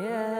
Yeah.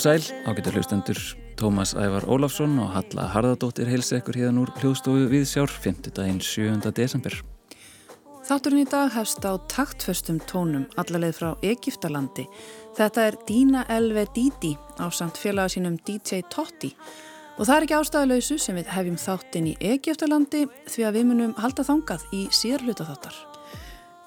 Og sæl, ágættur hlustendur Tómas Ævar Ólafsson og Halla Harðardóttir heilsa ykkur hérna úr hljóðstofu Viðsjár 5. daginn 7. desember. Þátturinn í dag hefst á taktföstum tónum allarleið frá Egiptalandi. Þetta er Dina Elve Didi á samt félaga sínum DJ Totti og það er ekki ástæðuleysu sem við hefjum þáttinn í Egiptalandi því að við munum halda þangað í sérluta þáttar.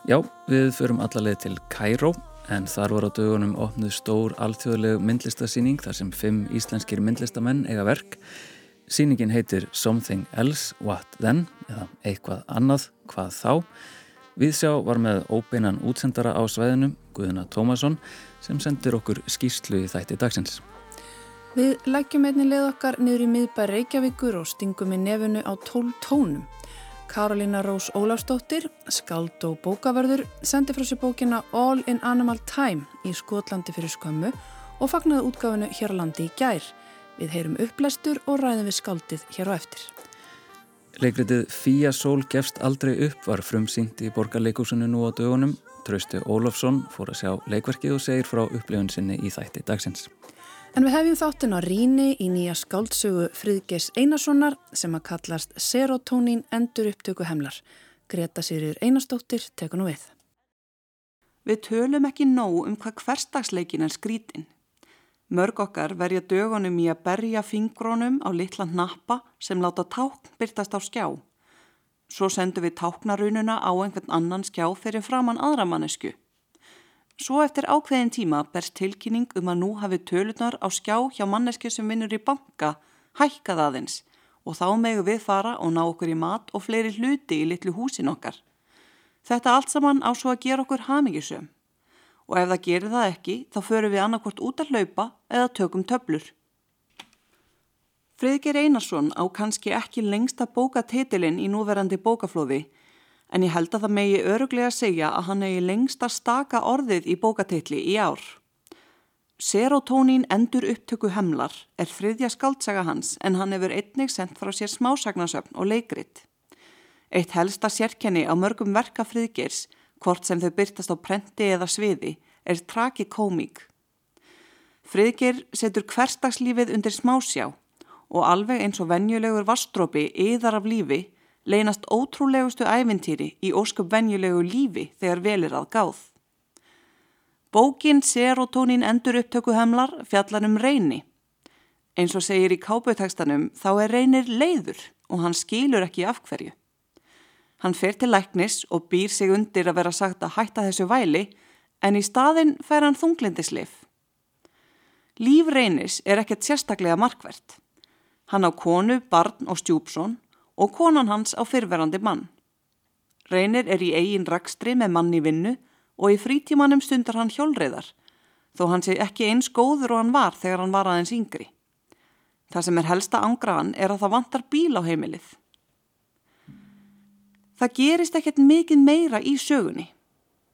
Já, við förum allarleið til Kæró en þar voru á dögunum opnuð stór alþjóðleg myndlistasýning þar sem fimm íslenskir myndlistamenn eiga verk. Sýningin heitir Something Else, What Then eða eitthvað annað, hvað þá. Viðsjá var með óbeinan útsendara á svæðinu, Guðuna Tómasson, sem sendir okkur skýrslu í þætti dagsins. Við leggjum einni leið okkar niður í miðbæ Reykjavíkur og stingum í nefunu á tól tónum. Karolina Rós Ólafsdóttir, skald og bókaverður, sendi frá sér bókina All in Animal Time í Skotlandi fyrir skömmu og fagnaði útgáfinu hér á landi í gær. Við heyrum upplestur og ræðum við skaldið hér á eftir. Leikritið Fía Sól gefst aldrei upp var frumsýnt í borgarleikúsinu nú á dögunum. Trausti Ólafsson fór að sjá leikverkið og segir frá upplifun sinni í þætti dagsins. En við hefjum þáttin á Ríni í nýja skáldsögu Friðgeis Einarssonar sem að kallast Serotonin endur upptöku hemlar. Greta Sýriður Einarsdóttir tekur nú við. Við tölum ekki nóg um hvað hverstagsleikin er skrítin. Mörg okkar verja dögunum í að berja fingrónum á litla nappa sem láta tákn byrtast á skjá. Svo sendum við táknarununa á einhvern annan skjá fyrir framann aðra mannesku. Svo eftir ákveðin tíma berst tilkynning um að nú hafi tölunar á skjá hjá mannesku sem vinnur í banka hækkað aðeins og þá megu við fara og ná okkur í mat og fleiri hluti í litlu húsin okkar. Þetta allt saman á svo að gera okkur hamingisum og ef það gerir það ekki þá förum við annarkort út að hlaupa eða tökum töblur. Friðger Einarsson á kannski ekki lengsta bókatitilinn í núverandi bókaflóði en ég held að það megi öruglega segja að hann hegi lengsta staka orðið í bókatitli í ár. Serotonín endur upptöku hemlar er friðja skaldsaga hans en hann hefur einnig sendt frá sér smásagnasöfn og leikrit. Eitt helsta sérkenni á mörgum verka friðgers hvort sem þau byrtast á prenti eða sviði, er tragikomík. Friðger setur hverstagslífið undir smásjá og alveg eins og venjulegur vastrópi yðar af lífi leynast ótrúlegustu ævintýri í ósköp venjulegu lífi þegar velir að gáð. Bókin Serotonin endur upptöku hemlar fjallar um reyni. Eins og segir í káputekstanum þá er reynir leiður og hann skilur ekki af hverju. Hann fer til læknis og býr sig undir að vera sagt að hætta þessu væli en í staðin fær hann þunglindislif. Líf reynis er ekkert sérstaklega markvert. Hann á konu, barn og stjúpsón og konan hans á fyrverandi mann. Reynir er í eigin rakstri með mann í vinnu og í frítímanum stundar hann hjólreiðar þó hann sé ekki eins góður og hann var þegar hann var aðeins yngri. Það sem er helsta ángraðan er að það vantar bíl á heimilið. Það gerist ekkert mikið meira í sögunni.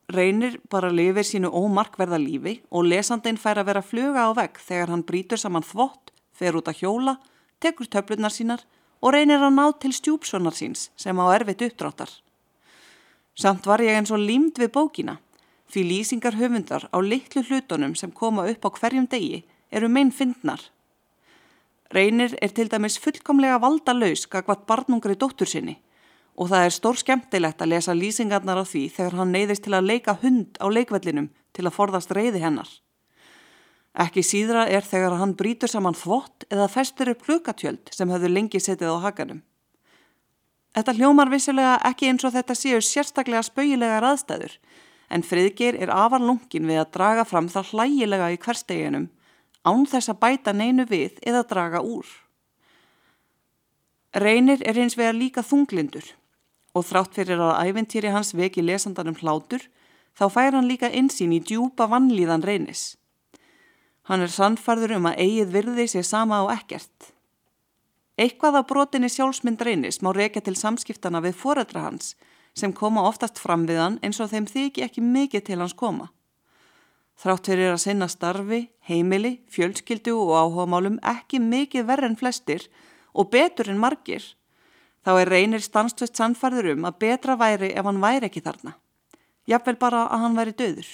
Reynir bara lifir sínu ómarkverða lífi og lesandin fær að vera fluga á vegg þegar hann brítur saman þvott, fer út að hjóla, tekur töflunar sínar og reynir að ná til stjúpsonar síns sem á erfitt uppdráttar. Samt var ég eins og límd við bókina því lýsingar höfundar á litlu hlutunum sem koma upp á hverjum degi eru meinn fyndnar. Reynir er til dæmis fullkomlega valdalaus gagvat barnungri dóttur sinni og það er stór skemmtilegt að lesa lýsingarnar á því þegar hann neyðist til að leika hund á leikvellinum til að forðast reyði hennar. Ekki síðra er þegar hann brítur saman þvott eða festur upp klukatjöld sem höfðu lengi setið á hakanum. Þetta hljómar vissilega ekki eins og þetta séu sérstaklega spauilega raðstæður en friðgir er afar lungin við að draga fram það hlægilega í hversteginum án þess að bæta neinu við eða draga úr. Reynir er eins vegar líka þunglindur og þrátt fyrir að æventýri hans veki lesandanum hlátur þá fær hann líka insýn í djúpa vannlíðan reynis. Hann er sannfarður um að eigið virði sér sama á ekkert. Eitthvað af brotinni sjálfsmynd reynis má reyka til samskiptana við foreldra hans sem koma oftast fram við hann eins og þeim þykji ekki mikið til hans koma. Þrátt fyrir að sinna starfi, heimili, fjölskyldu og áhugamálum ekki mikið verð en flestir og betur en margir, þá er reynir stanstvist sannfarður um að betra væri ef hann væri ekki þarna. Jafnvel bara að hann væri döður.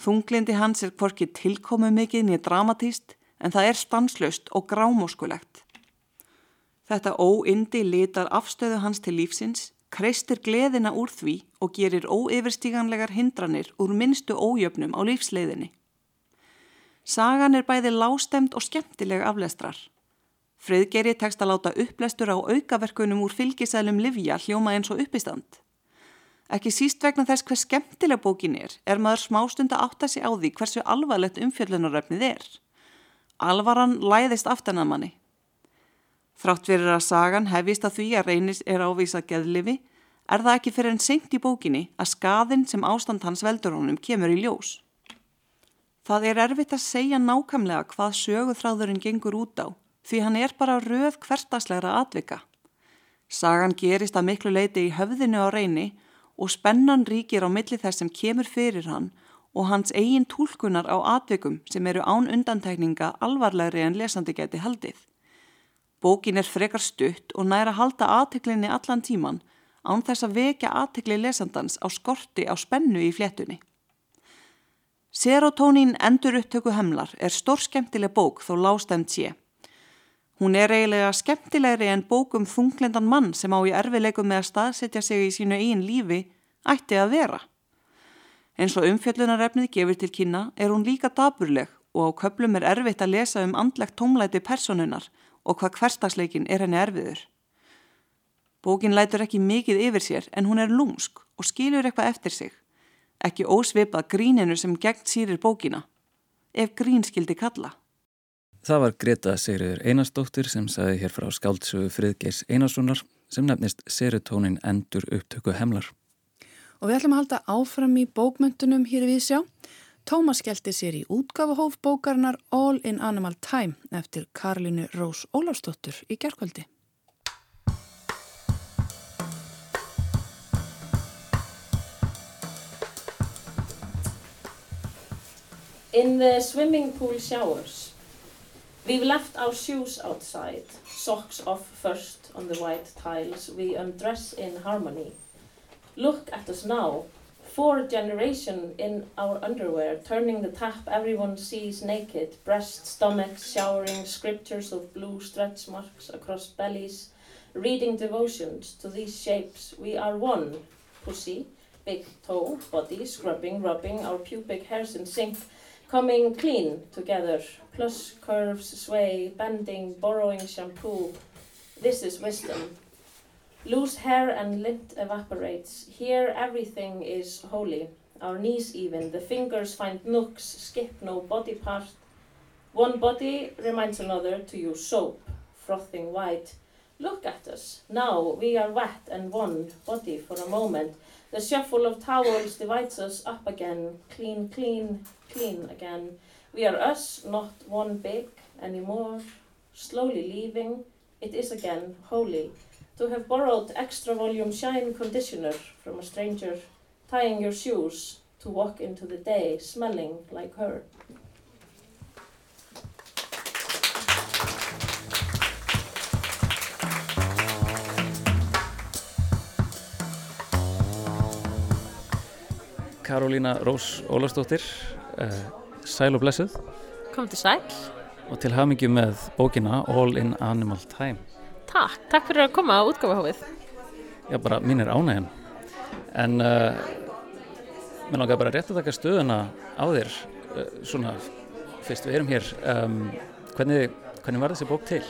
Þunglindi hans er hvorki tilkomu mikið nýja dramatíst en það er stanslöst og grámóskulegt. Þetta óindi litar afstöðu hans til lífsins, kreistir gleðina úr því og gerir óyfirstíganlegar hindranir úr minnstu ójöfnum á lífsleiðinni. Sagan er bæði lástemt og skemmtileg aflestrar. Friðgeri tekst að láta upplestur á aukaverkunum úr fylgisælum Livja hljóma eins og uppistand. Ekki síst vegna þess hver skemmtileg bókin er, er maður smástund að átta sig á því hversu alvarlegt umfjöllunaröfnið er. Alvaran læðist aftan að manni. Þrátt fyrir að sagan hefist að því að reynis er ávisa geðlifi, er það ekki fyrir en seint í bókinni að skadinn sem ástand hans veldur honum kemur í ljós. Það er erfitt að segja nákvæmlega hvað söguþráðurinn gengur út á, því hann er bara röð hverstaslegra atvika. Sagan gerist að miklu leiti í höfðinu á reyni og spennan ríkir á milli þess sem kemur fyrir hann og hans eigin tólkunar á atvikum sem eru án undantekninga alvarlegri en lesandi geti haldið. Bókin er frekar stutt og næra halda aðtiklinni allan tíman án þess að vekja aðtikli lesandans á skorti á spennu í fléttunni. Serotonin endur upptöku hemlar er stór skemmtileg bók þó lástemt sé. Hún er eiginlega skemmtilegri en bókum þunglendan mann sem á í erfileikum með að staðsetja sig í sínu eigin lífi ætti að vera. Eins og umfjöllunarefnið gefur til kynna er hún líka daburleg og á köplum er erfitt að lesa um andlegt tómlæti personunar og hvað hverstagsleikin er henni erfiður. Bókin lætur ekki mikið yfir sér en hún er lúmsk og skilur eitthvað eftir sig. Ekki ósvipað gríninu sem gegn sýrir bókina. Ef grín skildi kalla. Það var Greta Sigriður Einarsdóttir sem sagði hér frá skáldsögu Friðgeis Einarssonar sem nefnist Serotonin endur upptöku hemlar. Og við ætlum að halda áfram í bókmöntunum hér við sjá. Tómas skellti sér í útgafahóf bókarnar All in Animal Time eftir Karlinu Rós Ólafsdóttur í gerðkvöldi. In the swimming pool showers, we've left our shoes outside, socks off first on the white tiles, we undress in harmony. Look at us now, four generation in our underwear, turning the tap everyone sees naked, breast, stomachs, showering scriptures of blue stretch marks across bellies, reading devotions to these shapes. We are one, pussy, big toe, body, scrubbing, rubbing our pubic hairs in sync, coming clean together, plus curves, sway, bending, borrowing shampoo. This is wisdom. Loose hair and lint evaporates. Here everything is holy. Our knees even. The fingers find nooks, skip no body part. One body reminds another to use soap, frothing white. Look at us. Now we are wet and one body for a moment. The shuffle of towels divides us up again. Clean, clean, clean again. We are us, not one big anymore. Slowly leaving. It is again holy to have borrowed extra volume shine conditioner from a stranger, tying your shoes to walk into the day smelling like her. Karolína Rós Ólastóttir, uh, sæl og blessuð Kom til sæl. og til hafmyggju með bókina All in Animal Time. Takk, takk fyrir að koma á útgáfahófið. Já, bara mín er ánægjan. En uh, mér langar bara rétt að taka stöðuna á þér, uh, svona fyrst við erum hér. Um, hvernig, hvernig var þessi bók til?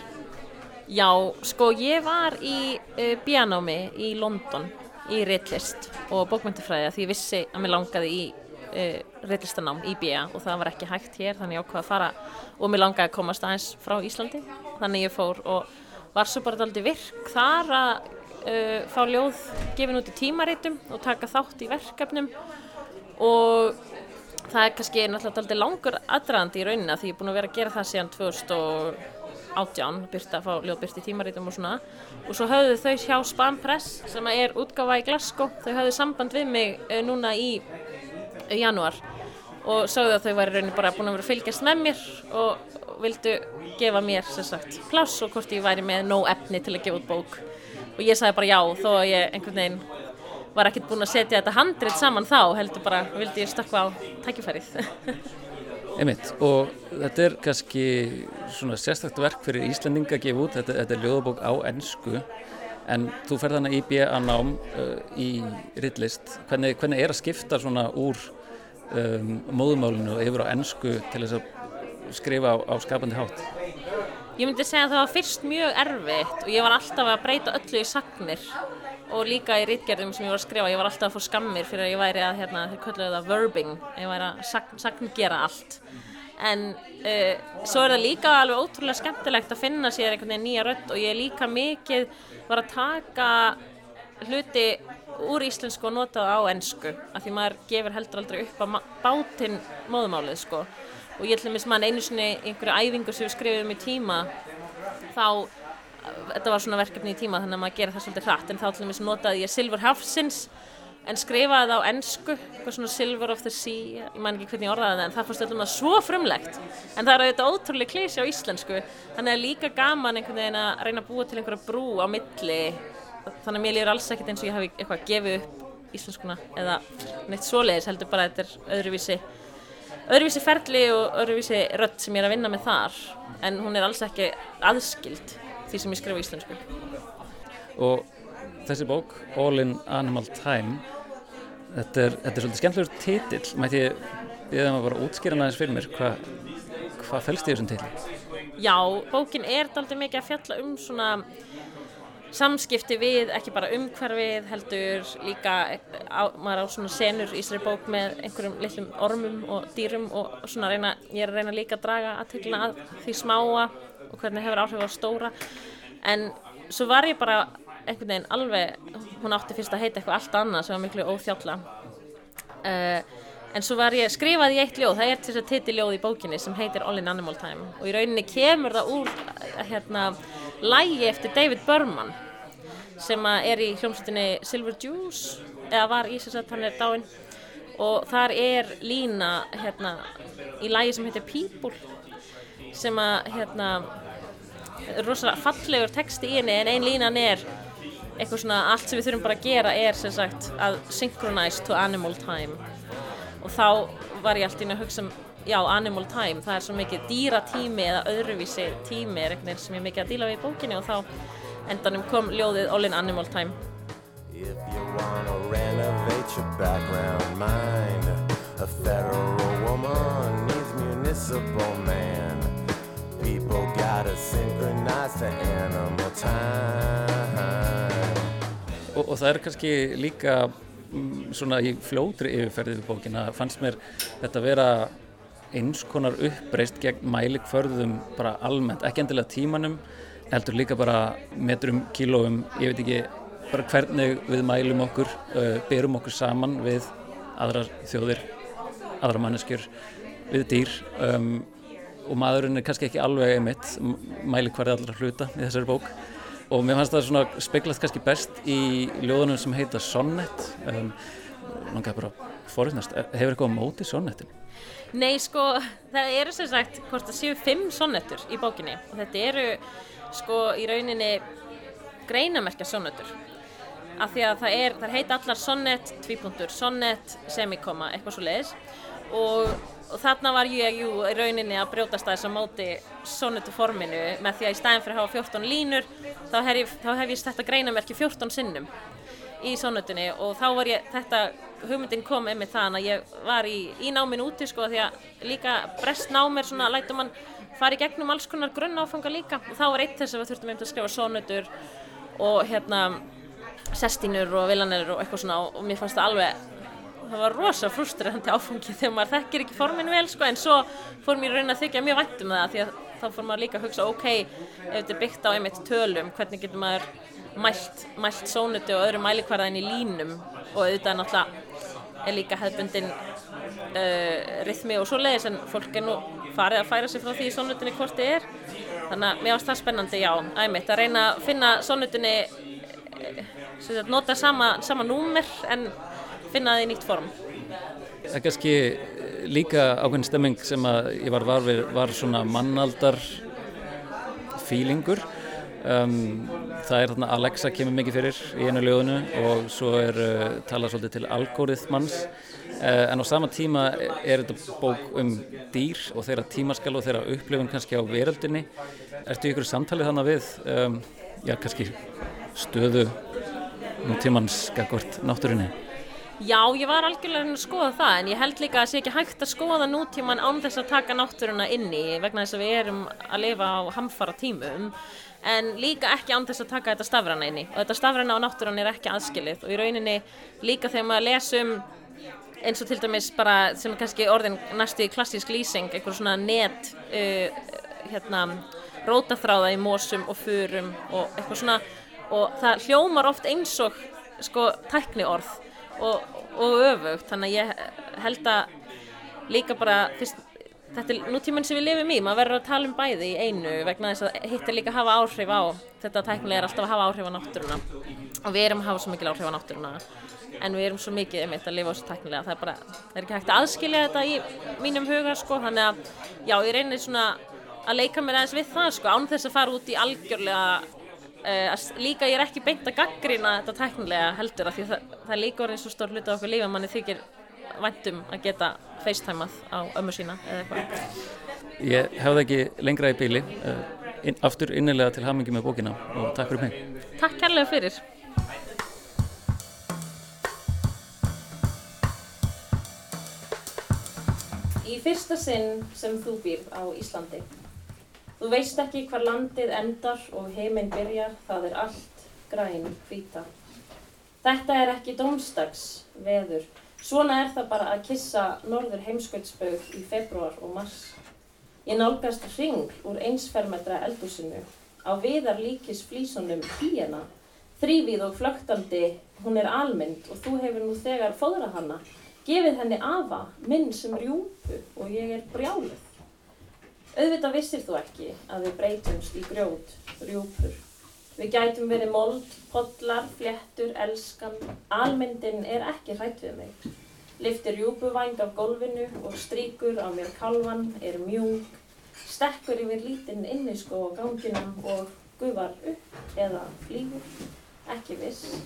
Já, sko ég var í uh, bíanámi í London í reitlist og bókmyndafræði því ég vissi að mér langaði í uh, reitlistanám í bíja og það var ekki hægt hér þannig ég ákvaði að fara og mér langaði að komast aðeins frá Íslandi. Þannig ég fór og var svo bara aldrei virk þar að uh, fá ljóð gefin út í tímaritum og taka þátt í verkefnum. Og það er kannski náttúrulega aldrei langur aðdraðandi í rauninna því ég er búin að vera að gera það síðan 2018, byrta að fá ljóð byrti í tímaritum og svona. Og svo höfðu þau hjá Spam Press sem er útgáfa í Glasgow, þau höfðu samband við mig uh, núna í uh, janúar. Og sagðu að þau væri rauninni bara búin að vera fylgjast með mér og og vildu gefa mér sem sagt pláss og hvort ég væri með nóg efni til að gefa út bók. Og ég sagði bara já þó að ég einhvern veginn var ekkert búin að setja þetta handrit saman þá heldur bara vildi ég stökkva á tækifærið Einmitt, og þetta er kannski svona sérstakt verk fyrir Íslandinga að gefa út, þetta, þetta er ljóðabók á ennsku en þú ferð hana í B.A. nám uh, í rillist, hvernig, hvernig er að skipta svona úr um, móðumálinu yfir á ennsku til þess að skrifa á, á skapandi hátt? Ég myndi segja að það var fyrst mjög erfitt og ég var alltaf að breyta öllu í sagnir og líka í rítgerðum sem ég var að skrifa, ég var alltaf að fá skammir fyrir að ég væri að, hérna, þeir kölluðu það verbing, ég væri að sagn, sagngera allt. En uh, svo er það líka alveg ótrúlega skemmtilegt að finna sér einhvern veginn nýja rödd og ég líka mikið var að taka hluti úr íslensku og nota það á ennsku af því maður gefur heldur aldrei upp á bátinn móðumálið sko og ég að mann einu sinni einhverju æfingu sem við skrifum í tíma þá, þetta var svona verkefni í tíma þannig að maður gera það svolítið hratt. En þá ætlum við að notaði ég Silver Hafsins en skrifaði það á ennsku eitthvað svona Silver of the Sea ég man ekki hvernig ég orðaði það en það fannst það svo frumlegt. En það er auðvitað ótrúlega klísi á íslensku þannig að líka gaman einhvern veginn að reyna að búa til einhverja brú á milli. Þannig að mér lýður alls ekkert eins og ég hafi eitthvað gefið upp íslenskuna eða neitt svoleiðis heldur bara að þetta er öðruvísi öðruvísi ferli og öðruvísi rött sem ég er að vinna með þar. En hún er alls ekki aðskild því sem ég skrifa í íslensku. Og þessi bók, All in Animal Time þetta er, þetta er svolítið skemmtilegur titill. Mætti ég beða maður bara útskýra næðins fyrir mér hvað hva fælst í þessum titli? Já, bókin er aldrei mikið að fjalla um svona samskipti við, ekki bara umhverfið heldur líka á, maður á svona senur í þessari bók með einhverjum litlum ormum og dýrum og svona reyna, ég er að reyna líka að draga aðtökla að því smáa og hvernig hefur áhrif á stóra. En svo var ég bara einhvern veginn alveg, hún átti fyrst að heita eitthvað allt annað sem var miklu óþjálla uh, en svo var ég skrifað í eitt ljóð, það er til þess að titi ljóð í bókinni sem heitir All in Animal Time. Og í rauninni kemur það úr hérna lægi eftir David Berman sem er í hljómsveitinni Silver Juice eða var í þess að hann er dáinn. Og þar er lína hérna í lægi sem heitir People sem að hérna rosalega fallegur texti í henni en ein línan er eitthvað svona allt sem við þurfum bara að gera er sem sagt að synchronize to animal time. Og þá var ég alltaf inn að hugsa um já, animal time, það er svo mikið dýratími eða öðruvísi tími er eitthvað sem ég mikið að díla við í bókinni og þá endanum kom ljóðið All in Animal Time. If you wanna renovate your background mind A federal woman needs municipal man. People Og, og það er kannski líka mm, svona í fljótri yfirferðið bókina fannst mér þetta vera eins konar uppreist gegn mælikförðum bara almennt, ekki endilega tímanum heldur líka bara metrum, kílóum, ég veit ekki bara hvernig við mælum okkur uh, berum okkur saman við aðrar þjóðir, aðra manneskjur við dýr um, og maðurinn er kannski ekki alveg einmitt mælikvarði allra hluta í þessari bók. Og mér fannst það svona speglast kannski best í ljóðunum sem heita Sonnet. Um, langar bara forutnast, hefur eitthvað á móti Sonnetin? Nei sko, það eru sem sagt hvort það séu fimm sonnettur í bókinni. Og þetta eru sko í rauninni greinamerkja sonnettur af því að það er, það heita allar sonnet, tvípuntur, sonnet, semikoma, eitthvað svo leiðis og og þarna var ég jú, í rauninni að brjótast að þess að móti sonnetu forminu með því að í stæðin fyrir að hafa 14 línur þá hef ég, þá hef ég þetta greinamerki 14 sinnum í sonnetunni og þá var ég, þetta hugmyndin kom einmitt þann að ég var í, í náminn úti sko því að líka brest námir svona lætum mann fara í gegnum alls konar grunn áfanga líka. Og þá var eitt þess að við þurftum einmitt að skrifa sonnetur og hérna sestínur og villanir og eitthvað svona og mér fannst það alveg það var rosa frustrerandi áfangi þegar maður þekkir ekki formin vel sko en svo fór mér raun að þykja mjög vænt um það því að þá fór maður líka að hugsa ok, ef þetta er byggt á einmitt tölum hvernig getur maður mælt, mælt sónutu og öðru mælikvarðan í línum? Og auðvitað náttúrulega er líka hefðbundin uh, rithmi og svo leiðis en fólk er nú farið að færa sig frá því sónutinni hvort þið er. Þannig að mér ást það spennandi, já, æmitt að reyna að finna sónutinni uh, nota sama, sama númer en finna það í nýtt form? Það er kannski líka ákveðin stemming sem að ég var varfið var svona mannaldar fílingur um, það er þarna Alexa kemur mikið fyrir í einu ljóðinu og svo er uh, talað svolítið til algoritmans. Uh, en á sama tíma er þetta bók um dýr og þeirra tímaskal og þeirra upplifun kannski á veröldinni. Ertu ykkur samtalið þannig við um, já kannski stöðu nútímans gagvart náttúrinni? Já, ég var algjörlega að skoða það en ég held líka að það sé ekki hægt að skoða nútíman án þess að taka náttúruna inni vegna þess að við erum að lifa á hamfara tímum en líka ekki án þess að taka þetta stafrana inni og þetta stafrana á náttúrun er ekki aðskilið. Og í rauninni líka þegar maður lesum eins og til dæmis bara sem er kannski orðin næstu klassísk lýsing, einhver svona net uh, hérna rótaþráða í mósum og furum og eitthvað svona og það hljómar oft eins og sko tækni orð og, og öfugt. Þannig að ég held að líka bara fyrst, þetta er nútíminn sem við lifum í. Maður verður að tala um bæði í einu vegna þess að hitt er líka að hafa áhrif á þetta tæknilega er alltaf að hafa áhrif á náttúruna. Og við erum að hafa svo mikil áhrif á náttúruna en við erum svo mikið um þetta að lifa á þessu tæknilega. Það er bara, það er ekki hægt að aðskilja þetta í mínum huga sko, þannig að já, ég reynir svona að leika mér aðeins við það sko, án þess að fara út í algjörlega Uh, líka ég er ekki beint að gaggrýna þetta teknilega heldur af því það, það er líka orðin svo stór hluti á okkur lífa manni þykir væntum að geta facetimeað á ömmu sína eða eitthvað. Ég hefði ekki lengra í bíli uh, inn, aftur innilega til hamingi með bókina og takk fyrir mig. Takk kærlega fyrir. Í fyrsta sinn sem þú býr á Íslandi Þú veist ekki hvar landið endar og heiminn byrjar, það er allt græn hvíta. Þetta er ekki dómstags veður, svona er það bara að kissa norður heimskvöldsbaug í februar og mars. Ég nálgast ring úr einsfermetra eldúsinu, á viðar líkis flísunum híjana, þrývíð og flögtandi, hún er almynd og þú hefur nú þegar fóðrað hana. Gefið henni afa, minn sem rjúpu og ég er brjáluð. Auðvitað vissir þú ekki að við breytumst í grjót, rjúpur. Við gætum verið mold, podlar, fléttur, elskan. Almyndin er ekki hrætt við mig. Liftir rjúpuvæng af gólfinu og stríkur á mér kalvan, er mjúk. Stekkur yfir lítinn inniskó á ganginum og gufar upp eða flýgur, ekki viss.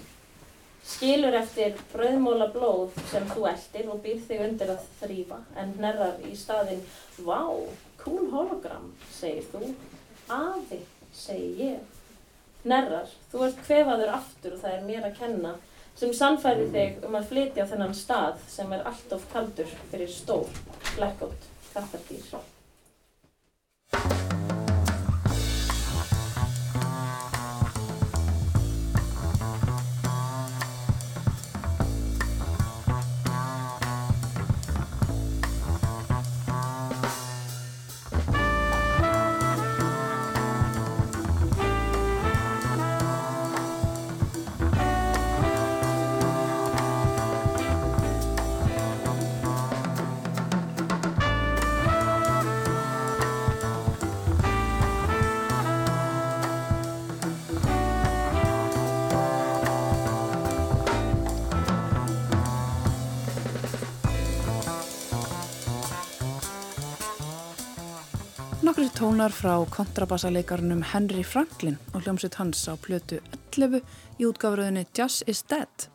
Skilur eftir bröðmóla blóð sem þú eldir og býr þig undir að þrýfa en hnerrar í staðin Vá, cool hologram, segir þú. Afi, segir ég. Hnerrar, þú ert kvefaður aftur og það er mér að kenna sem sannfæri þig um að flytja á þennan stað sem er allt of kaldur fyrir stór, blackout, kattardýr. Tónar frá kontrabassaleikarinnum Henry Franklin og hljómsveit hans á plötu 11 í útgáfröðinni Just is Dead.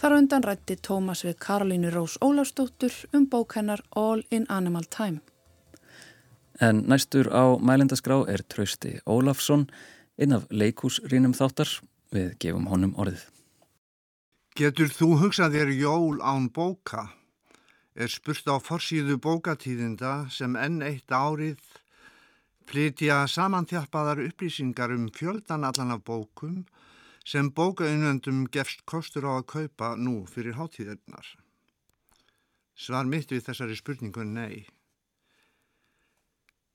Þar undan rætti Tómas við Karolínu Rós Ólafsdóttur um bók hennar All in Animal Time. En næstur á mælindaskrá er Trausti Ólafsson, inn af leikúsrínum þáttar. Við gefum honum orðið. Getur þú hugsað þér jól án bóka? Er spurt á forsýðu bókatíðinda sem enn eitt árið flytja samanþjappaðar upplýsingar um fjöldan allan af bókum sem bókaunvöndum gefst kostur á að kaupa nú fyrir hátíðirnar. Svar mitt við þessari spurningu nei.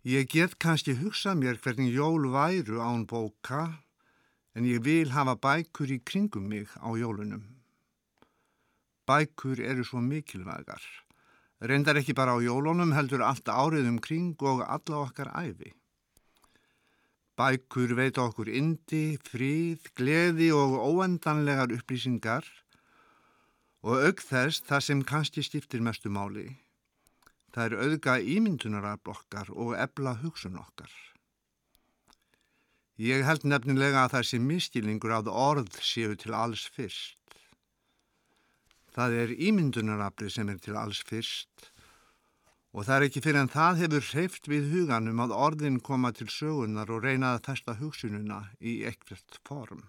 Ég get kannski hugsað mér hvernig jól væru án bóka En ég vil hafa bækur í kringum mig á jólunum. Bækur eru svo mikilvægar. Reyndar ekki bara á jólunum heldur allt árið um kring og alla okkar æfi. Bækur veita okkur indi, fríð, gleði og óendanlegar upplýsingar og auk þess það sem kannski stiftir mestu máli. Það er auðga ímyndunararblokkar og ebla hugsun okkar. Ég held nefnilega að það sé miskilningur að orð séu til alls fyrst. Það er ímyndunarafli sem er til alls fyrst og það er ekki fyrir en það hefur hreift við huganum að orðin koma til sögunar og reyna að festa hugsununa í ekkert form.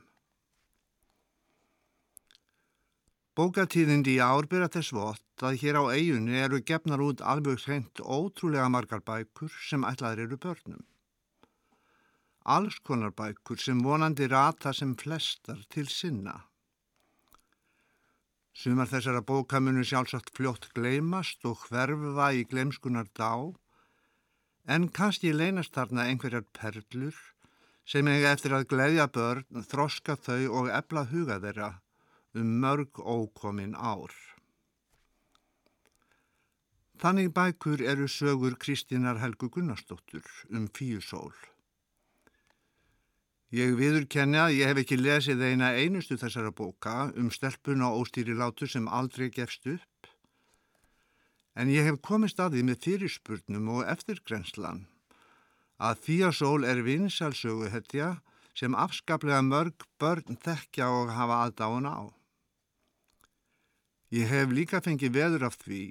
Bókatíðindi í árbyrja þess vott að hér á eigunni eru gefnar út alveg hreint ótrúlega margar bækur sem ætlaður eru börnum alls konar bækur sem vonandi rata sem flestar til sinna. Sumar þessara bóka munu sjálfsagt fljótt gleymast og hverfa í glemskunar dá, en kannski leynast þarna einhverjar perlur sem eiga eftir að gleiðja börn, þroska þau og ebla huga þeirra um mörg ókomin ár. Þannig bækur eru sögur Kristínar Helgu Gunnarsdóttur um fíusól. Ég viður kenna að ég hef ekki lesið eina einustu þessara bóka um stelpun og óstýri látur sem aldrei gefst upp. En ég hef komist að því með fyrirspurnum og eftirgrenslan að Fíasól er vinsalsögu hetja sem afskaplega mörg börn þekkja og hafa aðdáðan á. Ég hef líka fengið veður af því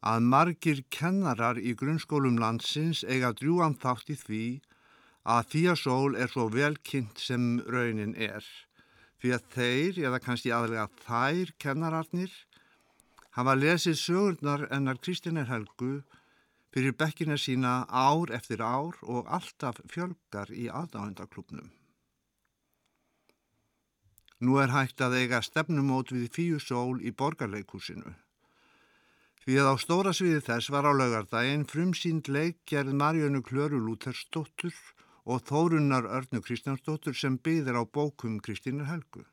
að margir kennarar í grunnskólum landsins eiga drjúan þátt í því að Þíasól er svo velkynnt sem raunin er því að þeir, eða kannski aðlega þær kennararnir, hafa lesið sögurnar ennar Kristinir Helgu fyrir bekkina sína ár eftir ár og alltaf fjölgar í aðdáendaklubnum. Nú er hægt að eiga stefnumót við Fíusól í borgarleikúsinu. Því að á stóra sviði þess var á laugardaginn frumsýnd leikgerð Marjónu Klöru Lúthersdóttur og Þórunnar Örnu Kristjánsdóttur sem byðir á bókum Kristínur Helgu.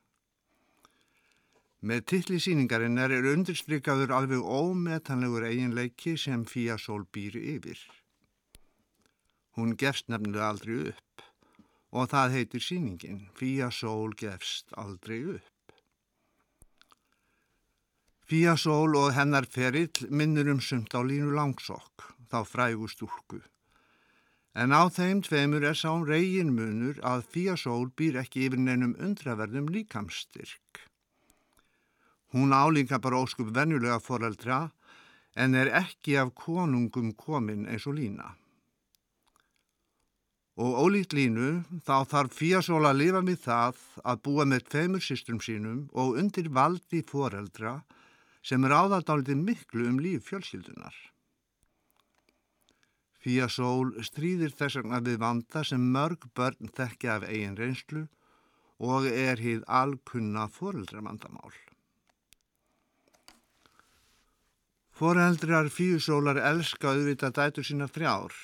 Með tilli síningarinn er undirstrykjaður alveg ómetanlegur eiginleiki sem Fía Sól býri yfir. Hún gefst nefnilega aldrei upp og það heitir síningin Fía Sól gefst aldrei upp. Fía Sól og hennar ferill minnur um sumt á línu langsokk, þá frægu stúrku. En á þeim tveimur er sá reygin munur að Fíasól býr ekki yfir neinum undraverðum líkamstyrk. Hún álíka bara óskup venjulega foreldra en er ekki af konungum komin eins og lína. Og ólíkt línu þá þarf Fíasól að lifa með það að búa með tveimur systrum sínum og undir valdi foreldra sem er áðardáliti miklu um líf fjölskyldunar. Fía sól stríðir þess vegna við vanda sem mörg börn þekkja af eigin reynslu og er hýð alkunna foreldramandamál. Foreldrar fíusólar elska auðvitað dætur sína þrjár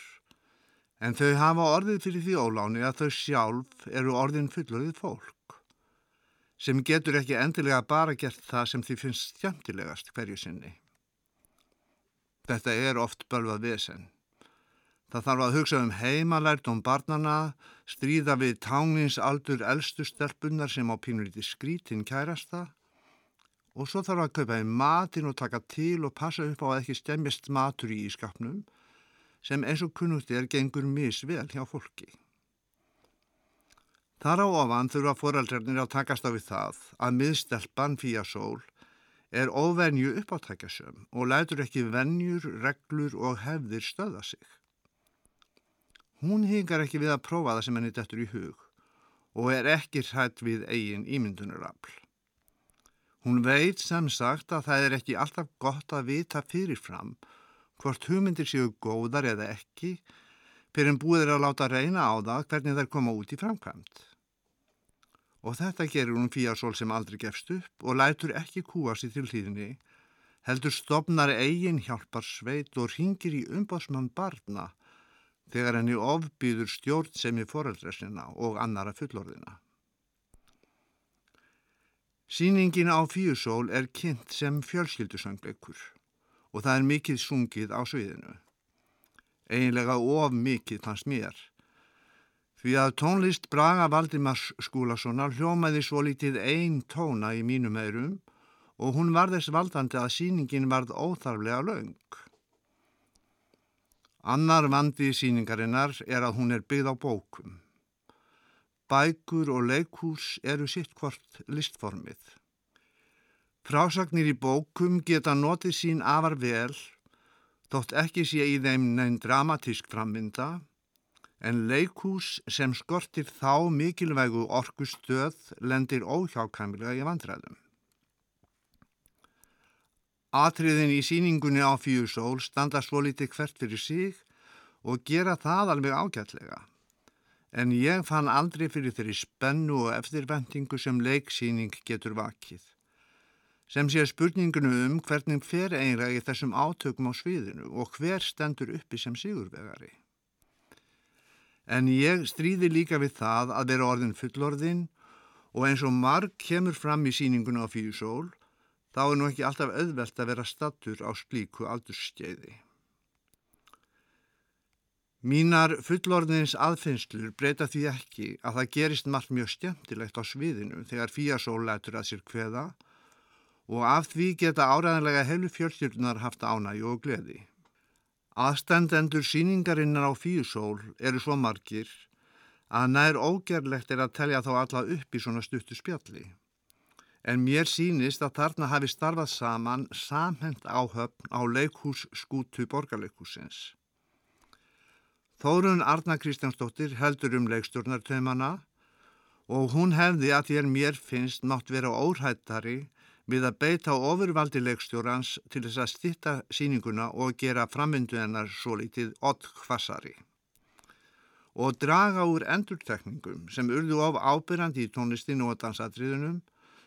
en þau hafa orðið fyrir því óláni að þau sjálf eru orðin fullorðið fólk sem getur ekki endilega bara gert það sem því finnst stjæmtilegast hverju sinni. Þetta er oft bölvað vesen. Það þarf að hugsa um heimalært um barnana, stríða við táningsaldur eldstu stelpunar sem á pínulíti skrítin kærasta og svo þarf að kaupa í matin og taka til og passa upp á að ekki stemmist matur í ískapnum sem eins og kunnugt er gengur misvel hjá fólki. Þar á ofan þurfa foreldrarnir að takast á við það að miðstelpan fíasól er óvenju uppáttækjasum og lætur ekki vennjur, reglur og hefðir stöða sig. Hún hingar ekki við að prófa það sem henni dettur í hug og er ekki hrætt við eigin ímyndunarafl. Hún veit sem sagt að það er ekki alltaf gott að vita fyrirfram hvort hugmyndir séu góðar eða ekki fyrir en búið er að láta reyna á það hvernig þær koma út í framkvæmt. Og þetta gerur hún fíasól sem aldrei gefst upp og lætur ekki kúa sér til hlýðinni, heldur stopnar eigin hjálpar sveit og ringir í umbásmann barna þegar henni ofbýður stjórn sem í foreldra sinna og annara fullorðina. Sýningin á Fíusól er kynnt sem fjölskyldusangleikur og það er mikið sungið á sviðinu. Einlega of mikið fannst mér. Því að tónlist Braga Valdimars Skúlasonar hljómaði svo litið einn tóna í mínum eirum og hún var þess valdandi að síningin varð óþarflega laung. Annar vandi síningarinnar er að hún er byggð á bókum. Bækur og leikhús eru sitt hvort listformið. Frásagnir í bókum geta notið sín afar vel, þótt ekki sé í þeim neinn dramatísk frammynda, en leikhús sem skortir þá mikilvægu orkustöð lendir óhjákæmilega í vandræðum. Atriðin í síningunni á Fíusól standa svo litið hvert fyrir sig og gera það alveg ágætlega. En ég fann aldrei fyrir þeirri spennu og eftirvendingu sem leiksíning getur vakið. Sem sé spurningunum um hvernig fer einlega í þessum átökum á sviðinu og hver stendur uppi sem sigurvegari. En ég stríði líka við það að vera orðin fullorðin og eins og marg kemur fram í síningunni á Fíusól þá er nú ekki alltaf auðvelt að vera stattur á slíku aldurskeiði. Mínar fullorðins aðfinnslur breyta því ekki að það gerist margt mjög skemmtilegt á sviðinu þegar fíasól lætur að sér kveða og af því geta áræðanlega heilu fjölstjörnunar haft ánægi og gleði. Aðstendendur síningarinnar á fíusól eru svo margir að nær ógerlegt er að telja þá alla upp í svona stuttu spjalli en mér sínist að þarna hafi starfað saman samhend áhöfn á leikhús skútu borgarleikhúsins. Þórun Arna Kristjánsdóttir heldur um leikstjórnartöymana og hún hefði að þér mér finnst mátt vera óhættari við að beita ofurvaldi leikstjórans til þess að stitta síninguna og gera framvindu hennar svo litið odd hvassari. Og draga úr endurtekningum sem urðu of ábyrrandi í tónlistinu og dansatriðunum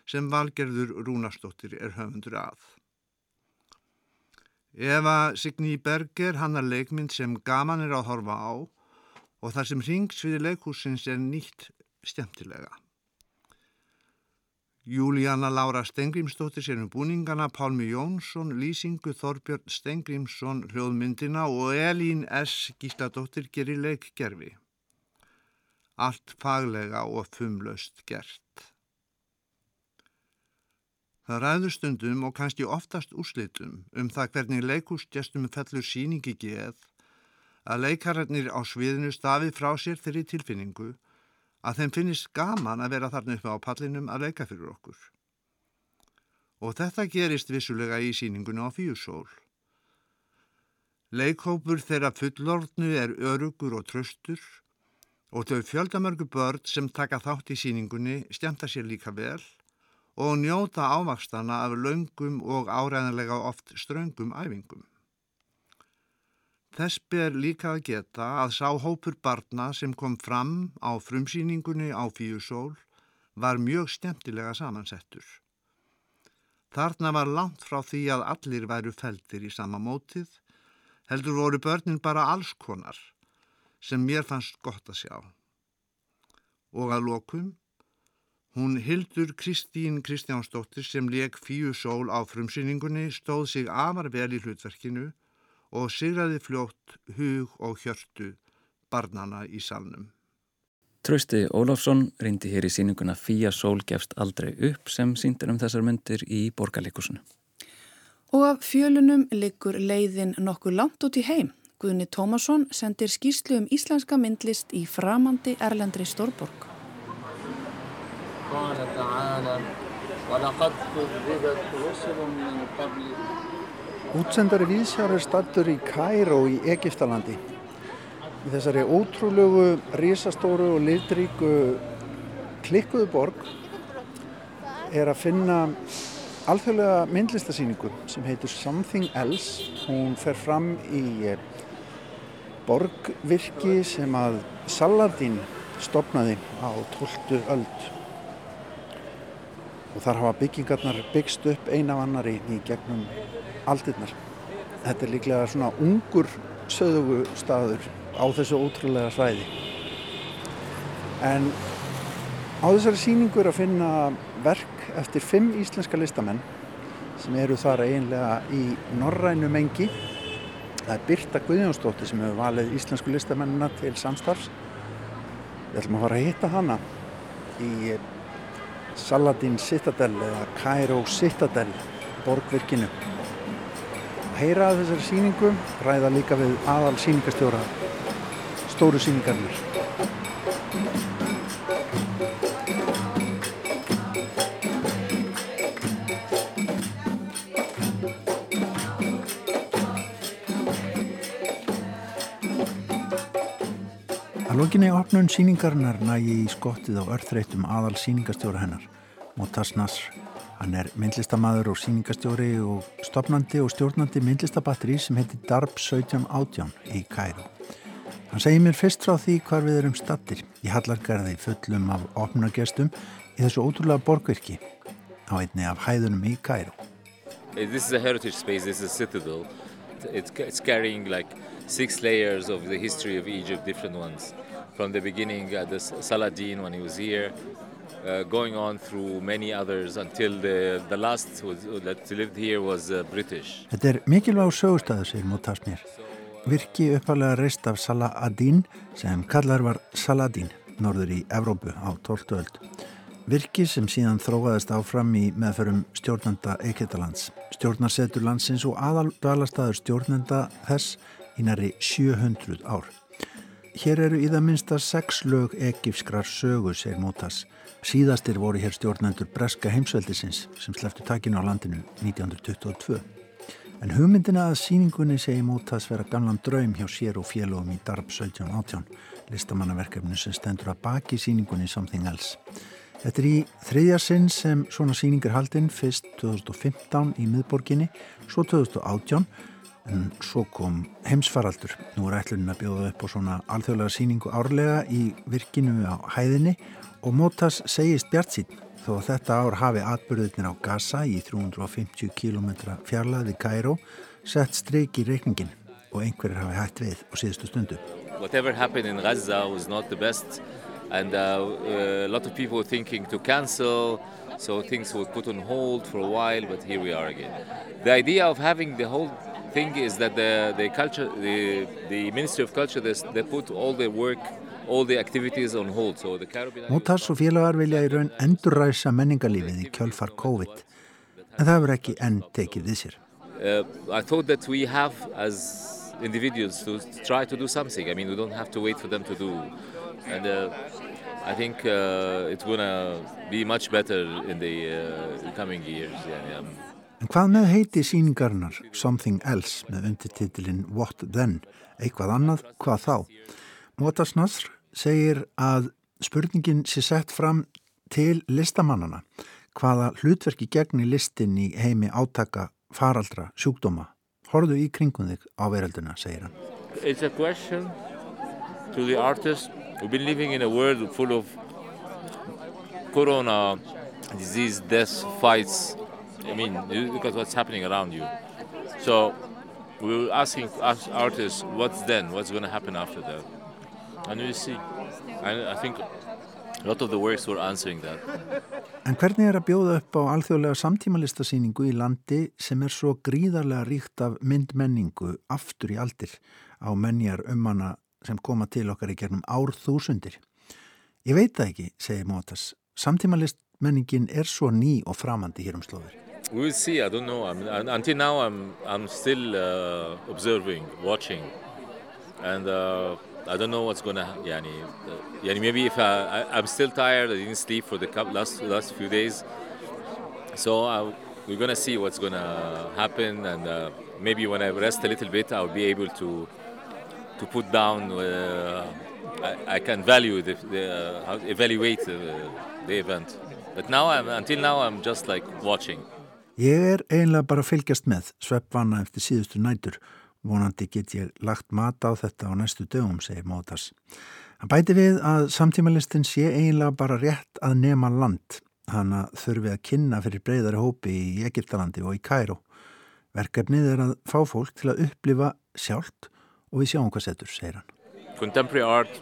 sem Valgerður Rúnarsdóttir er höfundur að. Eva Signý Berger hannar leikmynd sem gaman er að horfa á og þar sem ringsviði leikhúsins er nýtt stjæmtilega. Júlíana Laura Stengrimsdóttir sér um búningana, Pálmi Jónsson, Lýsingu Þorbjörn Stengrimsson, hljóðmyndina og Elín S. Gísladóttir gerir leikgerfi. Allt faglega og fumlaust gert. Það ræður stundum og kannski oftast úrslitum um það hvernig leikúsgestum fellur síningi geð að leikararnir á sviðinu stafið frá sér þeirri tilfinningu að þeim finnist gaman að vera þarna uppi á pallinum að leika fyrir okkur. Og þetta gerist vissulega í síningunni á fíusól. Leikhópur þeirra fullordnu er örugur og tröstur og þau fjöldamörgu börn sem taka þátt í síningunni stjæmta sér líka vel og njóta ávakstana af laungum og áræðanlega oft ströngum æfingum. Þess ber líka að geta að sá hópur barna sem kom fram á frumsýningunni á Fíusól var mjög stemtilega samansettur. Þarna var langt frá því að allir væru feldir í sama mótið, heldur voru börnin bara allskonar sem mér fannst gott að sjá. Og að lokum Hún Hildur Kristín Kristjánsdóttir sem leik Fíu Sól á frumsýningunni stóð sig afar vel í hlutverkinu og sigraði fljótt hug og hjörtu barnana í salnum. Trausti Ólafsson reyndi hér í síninguna Fíja Sól gefst aldrei upp sem síndir um þessar myndir í borgarleikusinu. Og af fjölunum liggur leiðin nokkuð langt út í heim. Guðni Tómasson sendir skýrslu um íslenska myndlist í framandi Erlendri Stórborg. قال تعالى ولقد كذبت رسل من قبل Útsendari Víðsjár er stattur í Kæró í Egiptalandi. Í þessari ótrúlegu, risastóru og litríku klikkuðu borg er að finna alþjóðlega myndlistasýningu sem heitur Something Else. Hún fer fram í eh, borgvirki sem að Saladin stopnaði á 12. öld og þar hafa byggingarnar byggst upp eina af annari í gegnum aldirnar. Þetta er líklega svona ungur söðugu staður á þessu ótrúlega svæði. En á þessari síningu er að finna verk eftir fimm íslenska listamenn sem eru þar eiginlega í norrænu mengi. Það er Birta Guðjónsdóttir sem hefur valið íslensku listamennina til samstarfs. Við ætlum að fara að hitta hana í Saladin Citadel eða Cairo Citadel borgvirkinu. Að heyra að þessari síningu ræða líka við aðal síningastjóra stóru síningarnir. Lokinni opnun síningarinnar nægi í skottið á örþreytum aðal síningastjóra hennar, Motas Nasr. Hann er myndlistamæður og síningastjóri og stopnandi og stjórnandi myndlistabatteri sem heitir Darb 1718 í Kæru. Hann segir mér fyrst frá því hvar við erum stattir í Hallargarði fullum af opnargestum í þessu ótrúlega borgvirki á einni af hæðunum í Kæru. This is a heritage space, this is a citadel. It's carrying like six layers of the history of Egypt, different ones. From the beginning, uh, the Saladin when he was here, uh, going on through many others until the, the last was, that lived here was uh, British. Þetta er mikilvæg sögustæðu, segir Mótas mér. Virki uppalega reist af Saladin sem kallar var Saladin, norður í Evrópu á 12. öld. Virki sem síðan þróaðist áfram í meðferðum stjórnenda Eiketalands, stjórnarsetur landsins og aðaldalastaður stjórnenda þess í næri 700 ár. Hér eru í það minsta sex lög ekifskrar sögu, segir Mótas. Síðastir voru hér stjórnendur Breska heimsveldisins sem sleftu takinu á landinu 1922. En hugmyndina að síningunni segi Mótas vera gamlan draum hjá sér og félagum í Darb 1718, listamannaverkefni sem stendur að baki síningunni Something Else. Þetta er í þriðja sinn sem svona síning er haldinn, fyrst 2015 í miðborginni, svo 2018 en svo kom heimsfaraldur. Nú er ætlunin að bjóða upp á svona alþjóðlega síningu árlega í virkinu á hæðinni og Mótas segist bjart sín þó að þetta ár hafi atbyrðunir á Gaza í 350 km fjarlæði Kæró sett streik í reikningin og einhverjir hafi hægt við á síðustu stundu. Whatever happened in Gaza was not the best and uh, a lot of people were thinking to cancel so things were put on hold for a while but here we are again. The idea of having the whole thing is that the, the culture, the, the Ministry of Culture, they, they put all the work, all the activities on hold. So the Caribbean... Mótas og félagar vilja í raun endurræsa menningarlífið í kjölfar COVID, en það verður ekki enn tekið við sér. Uh, I thought that we have as individuals to try to do something. I mean, we don't have to wait for them to do. And uh, I think uh, it's going to be much better in the coming years. Yeah, yeah. En hvað með heiti síningarnar Something Else með undirtitilinn What Then? Eitthvað annað, hvað þá? Mótas Nasr segir að spurningin sé sett fram til listamannana hvaða hlutverki gegni listin í heimi átaka, faraldra, sjúkdóma. Horðu í kringum þig á verölduna, segir hann. It's a question to the artist. We've been living in a world full of corona, disease, death, fights, I mean, look at what's happening around you. So we were asking us artists, what's then? What's going to happen after that? And we'll see. And I think a lot of the works were answering that. En hvernig er að bjóða upp á alþjóðlega samtímalistasýningu í landi sem er svo gríðarlega ríkt af myndmenningu aftur í aldir á menjar ummanna sem koma til okkar í gernum árþúsundir? Ég veit það ekki, segir Mótas. Samtímalistmenningin er svo ný og framandi hér um slóður. We'll see. I don't know. I'm, until now, I'm I'm still uh, observing, watching, and uh, I don't know what's gonna. Yani, uh, yani maybe if I, I, am still tired, I didn't sleep for the last last few days, so I, we're gonna see what's gonna happen, and uh, maybe when I rest a little bit, I'll be able to to put down. Uh, I, I, can value the, the uh, evaluate the, the event, but now I'm until now I'm just like watching. Ég er einlega bara að fylgjast með sveppvanna eftir síðustu nætur. Vonandi get ég lagt mat á þetta á næstu dögum, segir Mótas. Hann bæti við að samtímalistin sé einlega bara rétt að nema land. Hann þurfi að kynna fyrir breyðari hópi í Egiptalandi og í Kæró. Verkefnið er að fá fólk til að upplifa sjálft og við sjáum hvað setur, segir hann. Contemporary art,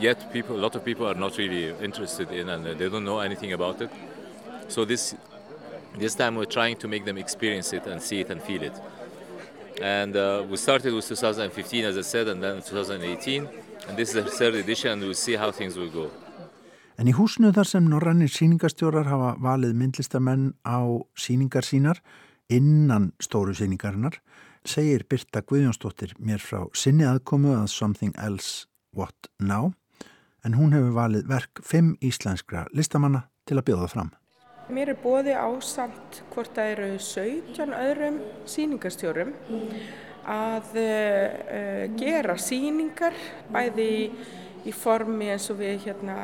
yet people, a lot of people are not really interested in and they don't know anything about it. So this this time we're trying to make them experience it and see it and feel it. And uh, we started with 2015, as I said, and then 2018. And this is the third edition, and we'll see how things will go. En í húsinu þar sem norrannir síningastjórar hafa valið myndlistamenn á síningar sínar innan stóru síningarinnar segir Birta Guðjónsdóttir mér frá sinni aðkomu að Something Else What Now en hún hefur valið verk fimm íslenskra listamanna til að bjóða fram. Mér er bóði ásamt hvort það eru 17 öðrum síningastjórum að uh, gera síningar bæði í, í formi eins og við hérna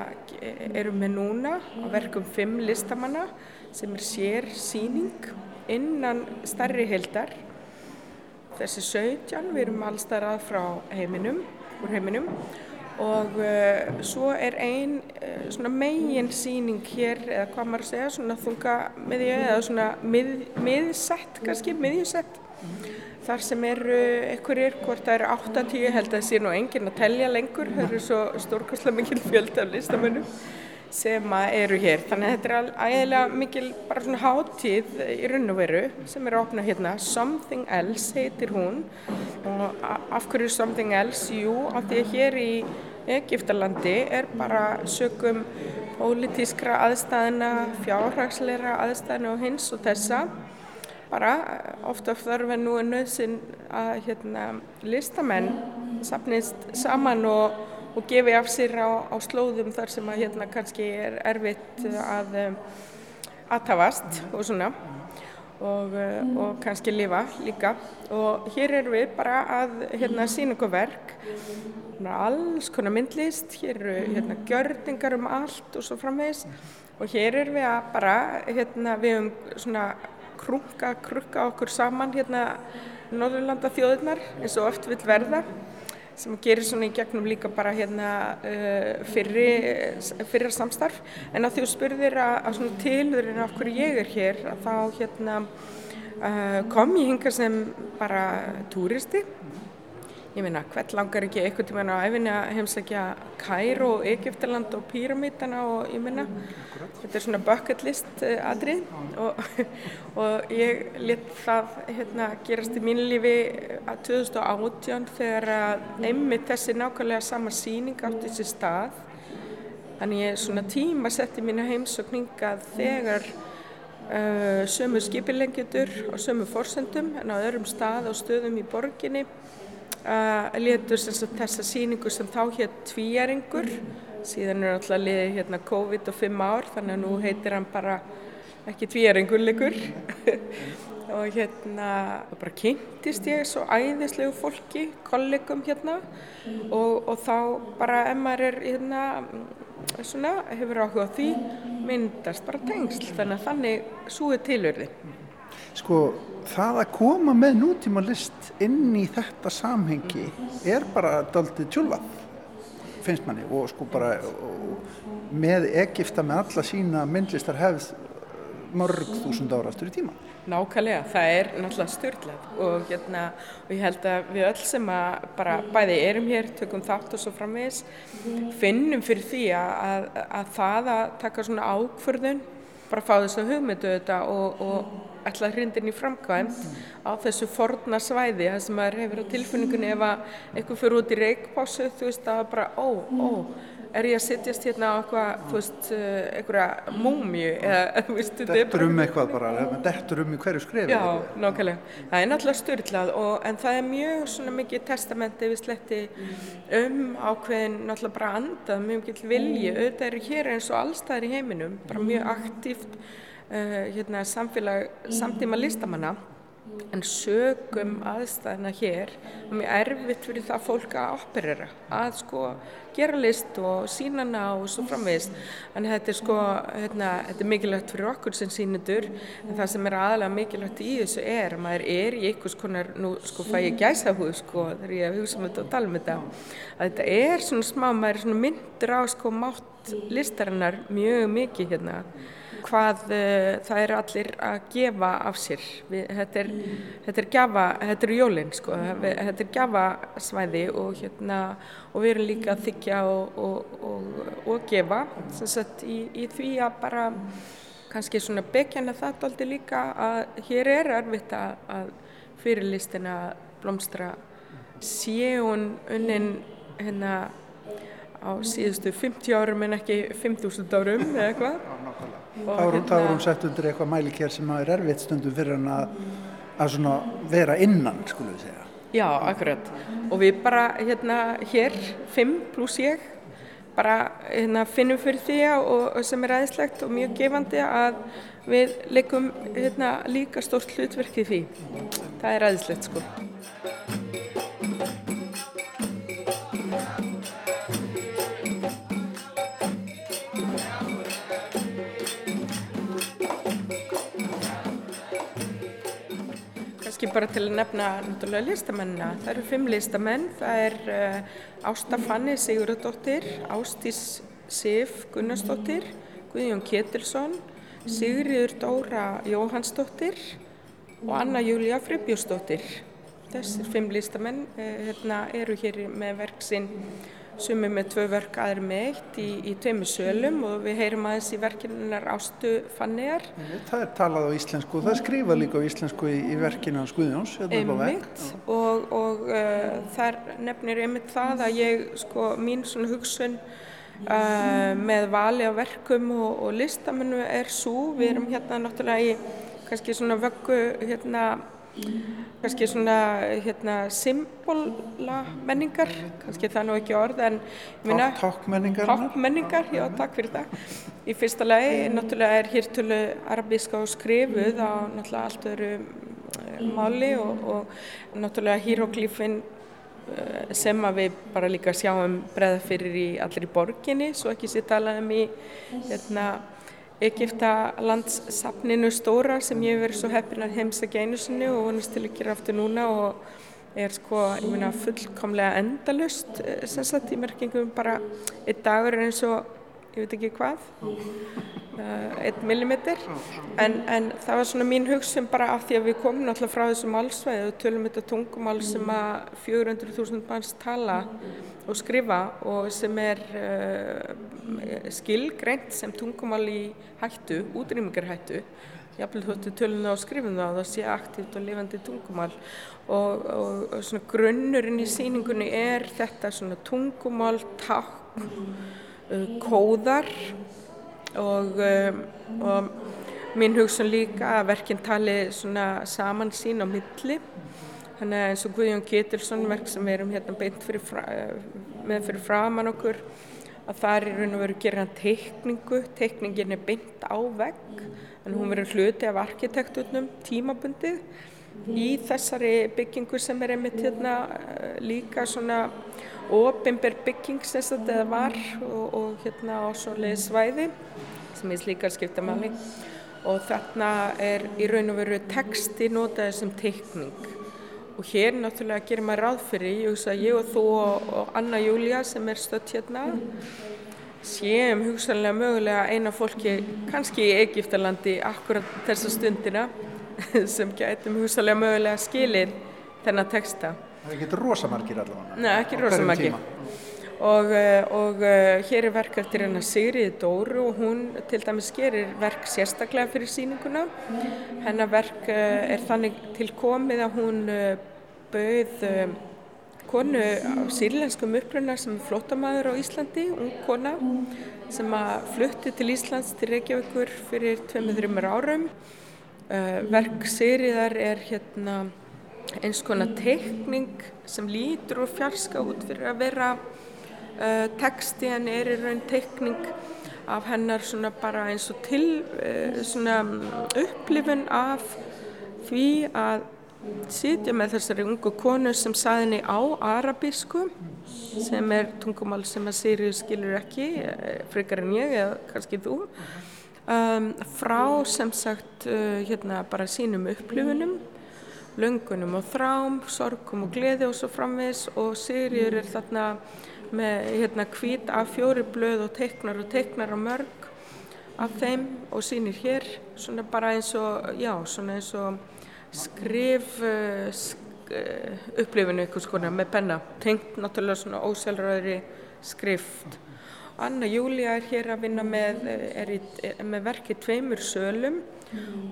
erum með núna á verkum fimm listamanna sem er sér síning innan starri heildar. Þessi 17, við erum allstarað frá heiminum, úr heiminum og uh, svo er ein uh, svona megin síning hér eða hvað maður segja, svona þunga miðja eða svona mið, miðsett kannski, miðjusett þar sem eru einhverjir, hvort það eru 8-10 held að það sé nú engin að telja lengur, það eru svo stórkoslega mikil fjöld af listamönnum sem eru hér. Þannig að þetta er ægilega mikil bara svona hátíð í raun og veru sem er að opna hérna. Something Else heitir hún og af hverju Something Else? Jú, af því að hér í Egiptalandi er bara sögum pólitískra aðstæðina, fjárhagsleira aðstæðina og hins og þessa. Bara ofta þarf en nú er nöðsinn að hérna, listamenn sapnist saman og og gefi af sér á, á slóðum þar sem að hérna kannski er erfitt að aðtafast og svona og, og kannski lifa líka. Og hér erum við bara að hérna sína okkur verk. Alls konar myndlist. Hér eru hérna gjörningar um allt og svo framvegs og hér erum við að bara hérna við um svona krunga, krukka okkur saman hérna Norðurlanda þjóðurnar eins og oft vil verða sem gerir svona í gegnum líka bara hérna uh, fyrri, fyrra samstarf. En að þú spurðir að, að svona tilurinn af hverju ég er hér að þá hérna uh, kom ég hinga sem bara túristi ég meina hvert langar ekki einhvern tíma á æfinni að heimsækja Kæró, Egiptaland og Píramítana og ég meina þetta er svona bucket list aðrið og, og ég let það hérna, gerast í mínu lífi að 2018 þegar einmitt þessi nákvæmlega sama síning átti þessi stað. Þannig ég svona tíma setti mínu heimsökninga þegar uh, sömu skipilengjutur og sömu forsendum en á öðrum stað og stöðum í borginni Uh, letur þessa síningu sem þá hétt Tvíæringur. Síðan er alltaf liðið hérna COVID og fimm ár þannig að nú heitir hann bara ekki Tvíæringur leikur og hérna bara kynntist ég svo æðislegu fólki, kollegum hérna. Og, og þá bara ef maður er hérna svona hefur áhuga á því myndast bara tengsl. Þannig að þannig súið tilurði Sko það að koma með nútíma list inn í þetta samhengi er bara daldið tjúlvað finnst manni og sko bara og með Egipta með alla sína myndlistar hefð mörg þúsund ára aftur í tíma. Nákvæmlega, það er náttúrulega styrlað og, hérna, og ég held að við öll sem að bara bæði erum hér, tökum þátt og svo framvegis, finnum fyrir því að, að, að það að taka svona ákförðun, bara fá þess að hugmyndu þetta og, og ætla hrindin í framkvæmt á þessu forna svæði það sem maður hefur á tilfinningunni ef að eitthvað fyrir út í reikpásu þú veist að bara ó, ó, er ég að sittjast hérna á eitthvað, þú veist, eh, eitthvað múmju eða, þú veist, þetta er bara... Dettur um eitthvað bara, dettur um í hverju skrifi. Já, nákvæmlega. Það er náttúrulega styrlað og en það er mjög svona mikið testamenti við sletti um ákveðin náttúrulega bara andað, mjög mikið vilji, auðvitað eru hér eins og allstæðir í heiminum, bara mjög aktíft uh, hérna, samfélag samtíma listamanna en sögum aðstæðina hér og mjög erfitt fyrir það fólk að operera, að sko gera list og sína hana og svo framvegist. Að þetta er sko, hérna, þetta er mikilvægt fyrir okkur sem sínendur en það sem er aðalega mikilvægt í þessu er að maður er í einhvers konar, nú sko fæ ég gæsa húð sko þegar ég hugsa um þetta og tala um þetta, að þetta er svona smá, maður er svona myndur á sko mátt listarinnar mjög mikið hérna hvað uh, það eru allir að gefa af sér. Við, þetta, er, þetta er gjafa, þetta eru jólinn sko, þetta er gjafasvæði og, hérna, og við erum líka að þykja og, og, og gefa sagt, í, í því að bara kannski svona bekjana það daldi líka að hér er erfitt að, að fyrirlistina blómstra sé hún unnin hérna á síðustu 50 árum en ekki 5000 árum eða eitthvað. Þá er hún hérna... sett undir eitthvað mælikér sem er erfitt stundum fyrir hann að, að vera innan, skulum við segja. Já, akkurat. Og við bara hérna hér, 5 pluss ég, bara hérna, finnum fyrir því og, sem er aðeinslegt og mjög gefandi að við leikum hérna, líka stórt hlutverkið því. Það er aðeinslegt sko. Kannski bara til að nefna náttúrulega listamennina. Það eru fimm listamenn. Það er uh, Ásta Fanni Sigurðardóttir, Ástís Sif Gunnarsdóttir, Guðjón Ketilsson, Sigriður Dóra Jóhannsdóttir og Anna Júlia Fribjósdóttir. Þessir fimm listamenn uh, hérna, eru hér með verksinn sumið með tvö verk aðri með eitt í, í tveimu sölum og við heyrum aðeins í verkinunar Ástu Fanniðar. Það er talað á íslensku og það skrifa líka á íslensku í, í verkinu hans Guðjóns. Einmitt og, og uh, þar nefnir einmitt það að ég, sko, mín svona hugsun uh, með vali á verkum og, og listamennu er svo, við erum hérna náttúrulega í kannski svona vöggu hérna kannski svona hérna symbóla menningar kannski það nú ekki orð en tákmenningar tákmenningar, já takk fyrir það. Í fyrsta lagi, náttúrulega er hirtölu arabíska og skrifuð á náttúrulega allt öru eh, máli og, og náttúrulega híroglífin eh, sem að við bara líka sjáum breða fyrir í allir í borginni svo ekki sér talaðum í hérna Egiptalandssafninu stóra sem ég hef verið svo heppin að heimsækja einu sinni og vonast til að gera aftur núna og er sko, ég meina, fullkomlega endalust eh, sem sagt í merkingum bara einn dagur er eins og ég veit ekki hvað uh, einn millimeter. En, en það var svona mín hugsun bara af því að við komum alltaf frá þessu málsvæði og tölum þetta tungumál sem að 400.000 manns tala og skrifa og sem er uh, skilgreint sem tungumál í hættu, útrýmingarhættu. Jafnveg þóttu tölum það og skrifum það og það sé aktíft og lifandi tungumál. Og, og, og svona grunnurinn í síningunni er þetta svona tungumál, takk Uh, kóðar. Og, um, og minn hugsun líka að verkinn tali saman sín á milli. Þannig að eins og Guðjón Ketilsson verk sem við erum hérna beint fyrir fra, með fyrir framann okkur að það er í raun og veru að gera hann teikningu. Teikningin er beint á vegg en hún verður hluti af arkitekturnum tímabundið. Í þessari byggingu sem er einmitt hérna uh, líka svona ofinber bygging sem þetta var og, og hérna á svoleiði svæði sem er slíkar skiptamáli og þarna er í raun og veru texti notaði sem teikning og hér náttúrulega gerir maður ráð fyrir ég hugsa ég og þú og, og Anna Júlia sem er stött hérna séum hugsanlega mögulega eina fólki kannski í Egiptalandi akkurat þessa stundina sem getum hugsanlega mögulega skilir þennan texta Það er ekki rosamarkir allavega. Nei, ekki rosamarkir. Og, eh, og uh, hér er verk eftir hennar Sigriði Dóru og hún til dæmis gerir verk sérstaklega fyrir síninguna. Hennar verk uh, er þannig tilkomið að hún bauð konu á sírlenskum uppruna sem er flótamæður á Íslandi, ung kona sem að flutti til Íslands til Reykjavíkur fyrir 2-3 árum. Verk Sigriðar er hérna eins konar teikning sem lítur og fjarska út fyrir að vera uh, texti en er í raun teikning af hennar svona bara eins og til uh, svona upplifun af því að sitja með þessari ungu konu sem saðinni á arabísku sem er tungumál sem að Sirius skilur ekki, uh, frekar en ég eða kannski þú um, frá sem sagt uh, hérna bara sínum upplifunum löngunum og þrám, sorgum og gleði og svo framvis og Sigriður er þarna með hérna hvít af fjóri blöð og teiknar og teiknar á mörg af þeim og sýnir hér svona bara eins og, já, svona eins og skrif uh, sk upplifinu eitthvað skona með penna, tengt náttúrulega svona óselraðri skrift. Anna Júlia er hér að vinna með, er í, með verkið tveimur sölum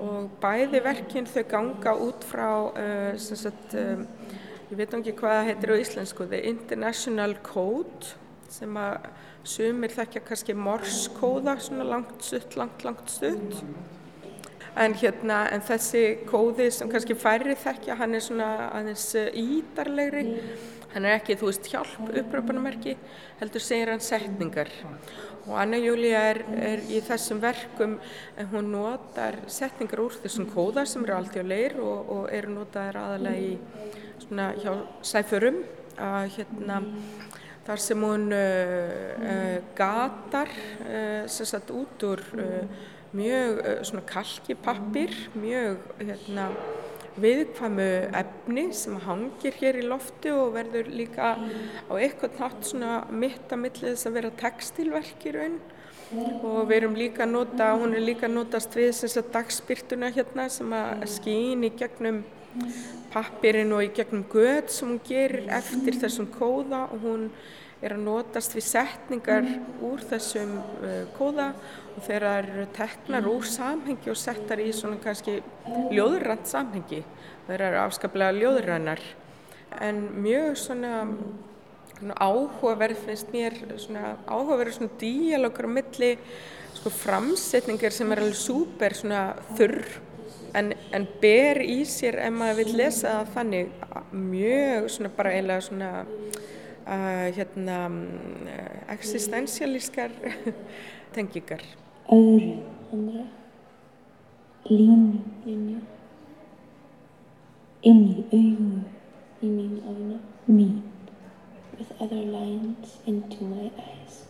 og bæði verkin þau ganga út frá, uh, sagt, um, ég veit ekki hvað það heitir á íslensku, The International Code sem að sumir þekkja kannski morskóða, svona langt stutt, langt, langt stutt. En, hérna, en þessi kóði sem kannski færri þekkja, hann er svona aðeins ídarlegri. Hann er ekki, þú veist, hjálp uppröpunumerki, heldur segir hann setningar. Og Anna Júlia er, er í þessum verkum, hún notar setningar úr þessum kóða sem eru alltjóðleir og, og eru notaðir aðalega í svona hjá sæfurum. Að, hérna, þar sem hún uh, uh, gatar uh, sagt út úr mjög svona kalkipappir, mjög hérna, viðkvæmu efni sem hangir hér í lofti og verður líka á eitthvað nátt svona mitt að millið þess að vera textilverk í raun. Og við erum líka að nota, hún er líka að notast við sem sagt dagspyrtuna hérna sem að skýn í gegnum pappirinn og í gegnum göð sem hún gerir eftir þessum kóða og hún er að notast við setningar úr þessum uh, kóða og það eru teknar úr samhengi og settar í svona kannski ljóðurrænt samhengi. Það eru afskaplega ljóðurrænar en mjög svona, áhugaverð finnst mér svona áhugaverð svona díalókar á milli sko framsetningar sem er alveg súper svona þurr en, en ber í sér ef maður vil lesa það þannig mjög svona bara eiginlega svona uh, hérna existentialískar tengingar Öðru, andra línu, linja inn í augu í mín öfna mín with other lines into my eyes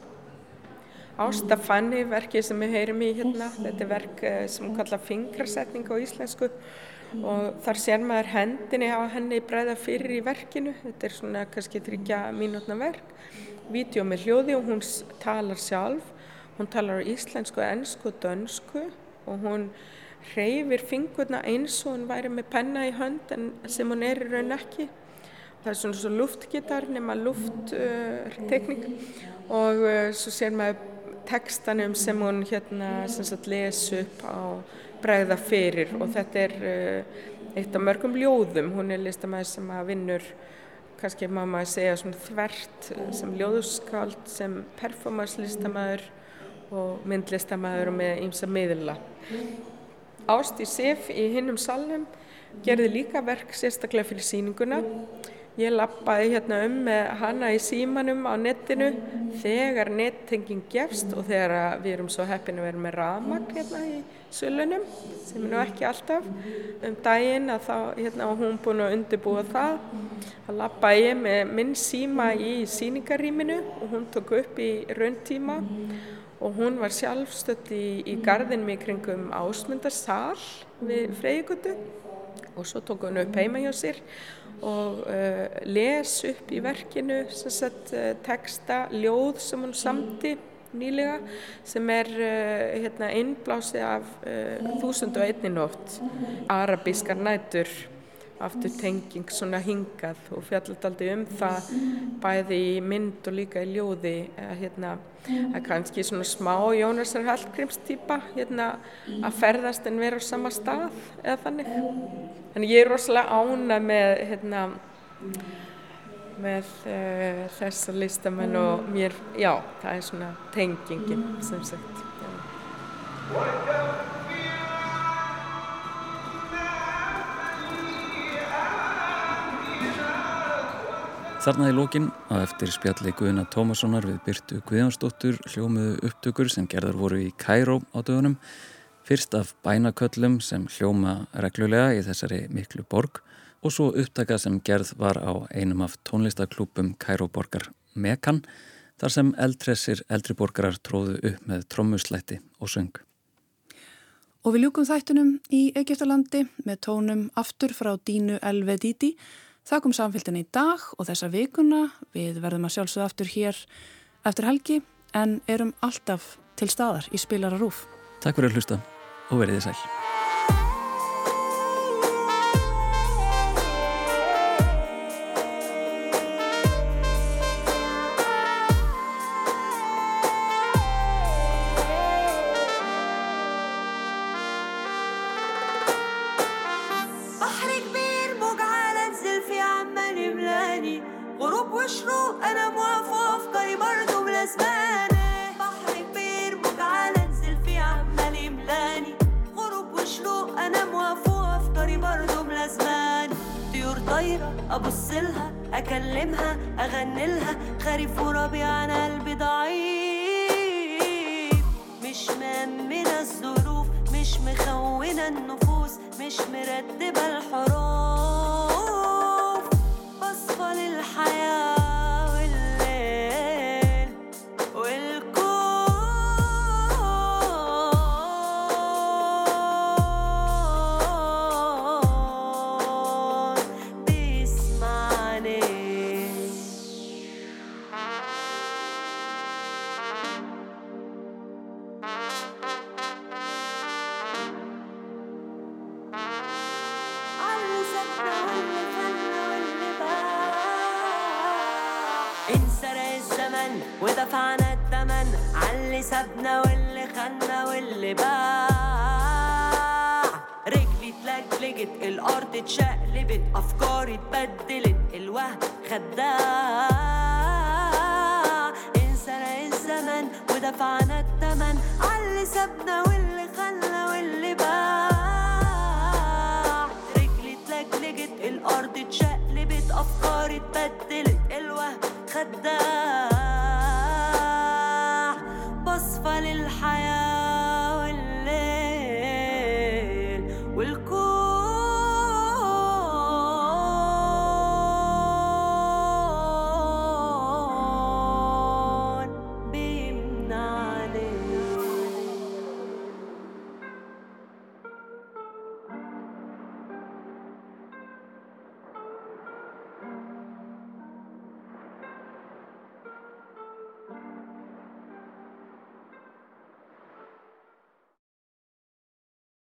Ásta Fanni, verkið sem við heyrum í hérna, þetta er verk sem kalla fingrasetning á íslensku og þar sér maður hendinni á henni bræða fyrir í verkinu, þetta er svona kannski þryggja mínútna verk, vídeo með hljóði og hún talar sjálf, hún talar á íslensku, ennsku og dönsku. Og hún hreyfir fingurna eins og hún væri með penna í hönd en sem hún er í raun ekki. Það er svona svo luftgitar nema lufttekník uh, og uh, svo sér maður tekstanum sem hún hérna sem sagt les upp á bregða fyrir og þetta er uh, eitt af mörgum ljóðum, hún er listamæður sem að vinnur kannski má maður segja svona þvert sem ljóðuskald, sem performance listamæður og myndlistamæður og með ýmsa miðla. Ásti Sif í hinnum salnum gerði líka verk sérstaklega fyrir síninguna Ég lappaði hérna um með hana í símanum á netinu þegar nettenging gefst og þegar við erum svo heppin að vera með ramag hérna í sölunum sem er nú ekki alltaf um daginn að þá hérna var hún búin að undirbúa það. Það lappaði ég með minn síma í síningarýminu og hún tók upp í rauntíma og hún var sjálfstött í, í gardinum í kringum ásmundarsal við Freygutu og svo tók hún upp heima hjá sér og uh, les upp í verkinu sagt, uh, texta, ljóð sem hún samti nýlega sem er uh, hérna, innblási af þúsund og einni nótt arabískar nætur aftur tenging svona hingað og fjallat aldrei um það bæði í mynd og líka í ljóði að hérna að kannski svona smá Jónasar Hallgríms týpa hérna að ferðast en vera á sama stað eða þannig Þannig ég er rosalega ána með, hérna, með uh, þessa listamenn og mér, já, það er svona tengingin sem sagt. Já. Þarna í lókin á eftir spjalli Guðina Tómassonar við Byrtu Guðjónsdóttur hljómuðu upptökur sem gerðar voru í Kæró á dögunum Fyrst af bænaköllum sem hljóma reglulega í þessari miklu borg og svo upptaka sem gerð var á einum af tónlistaklúpum Kæróborgar Mekan þar sem eldressir eldriborgarar tróðu upp með trommuslætti og söng. Og við ljúkum þættunum í Egiptalandi með tónum aftur frá Dínu Elvedíti Þakkum samfélgin í dag og þessa vikuna. Við verðum að sjálfsögða aftur hér eftir helgi en erum alltaf til staðar í spilararúf. Takk fyrir að hlusta og verið þið sæl.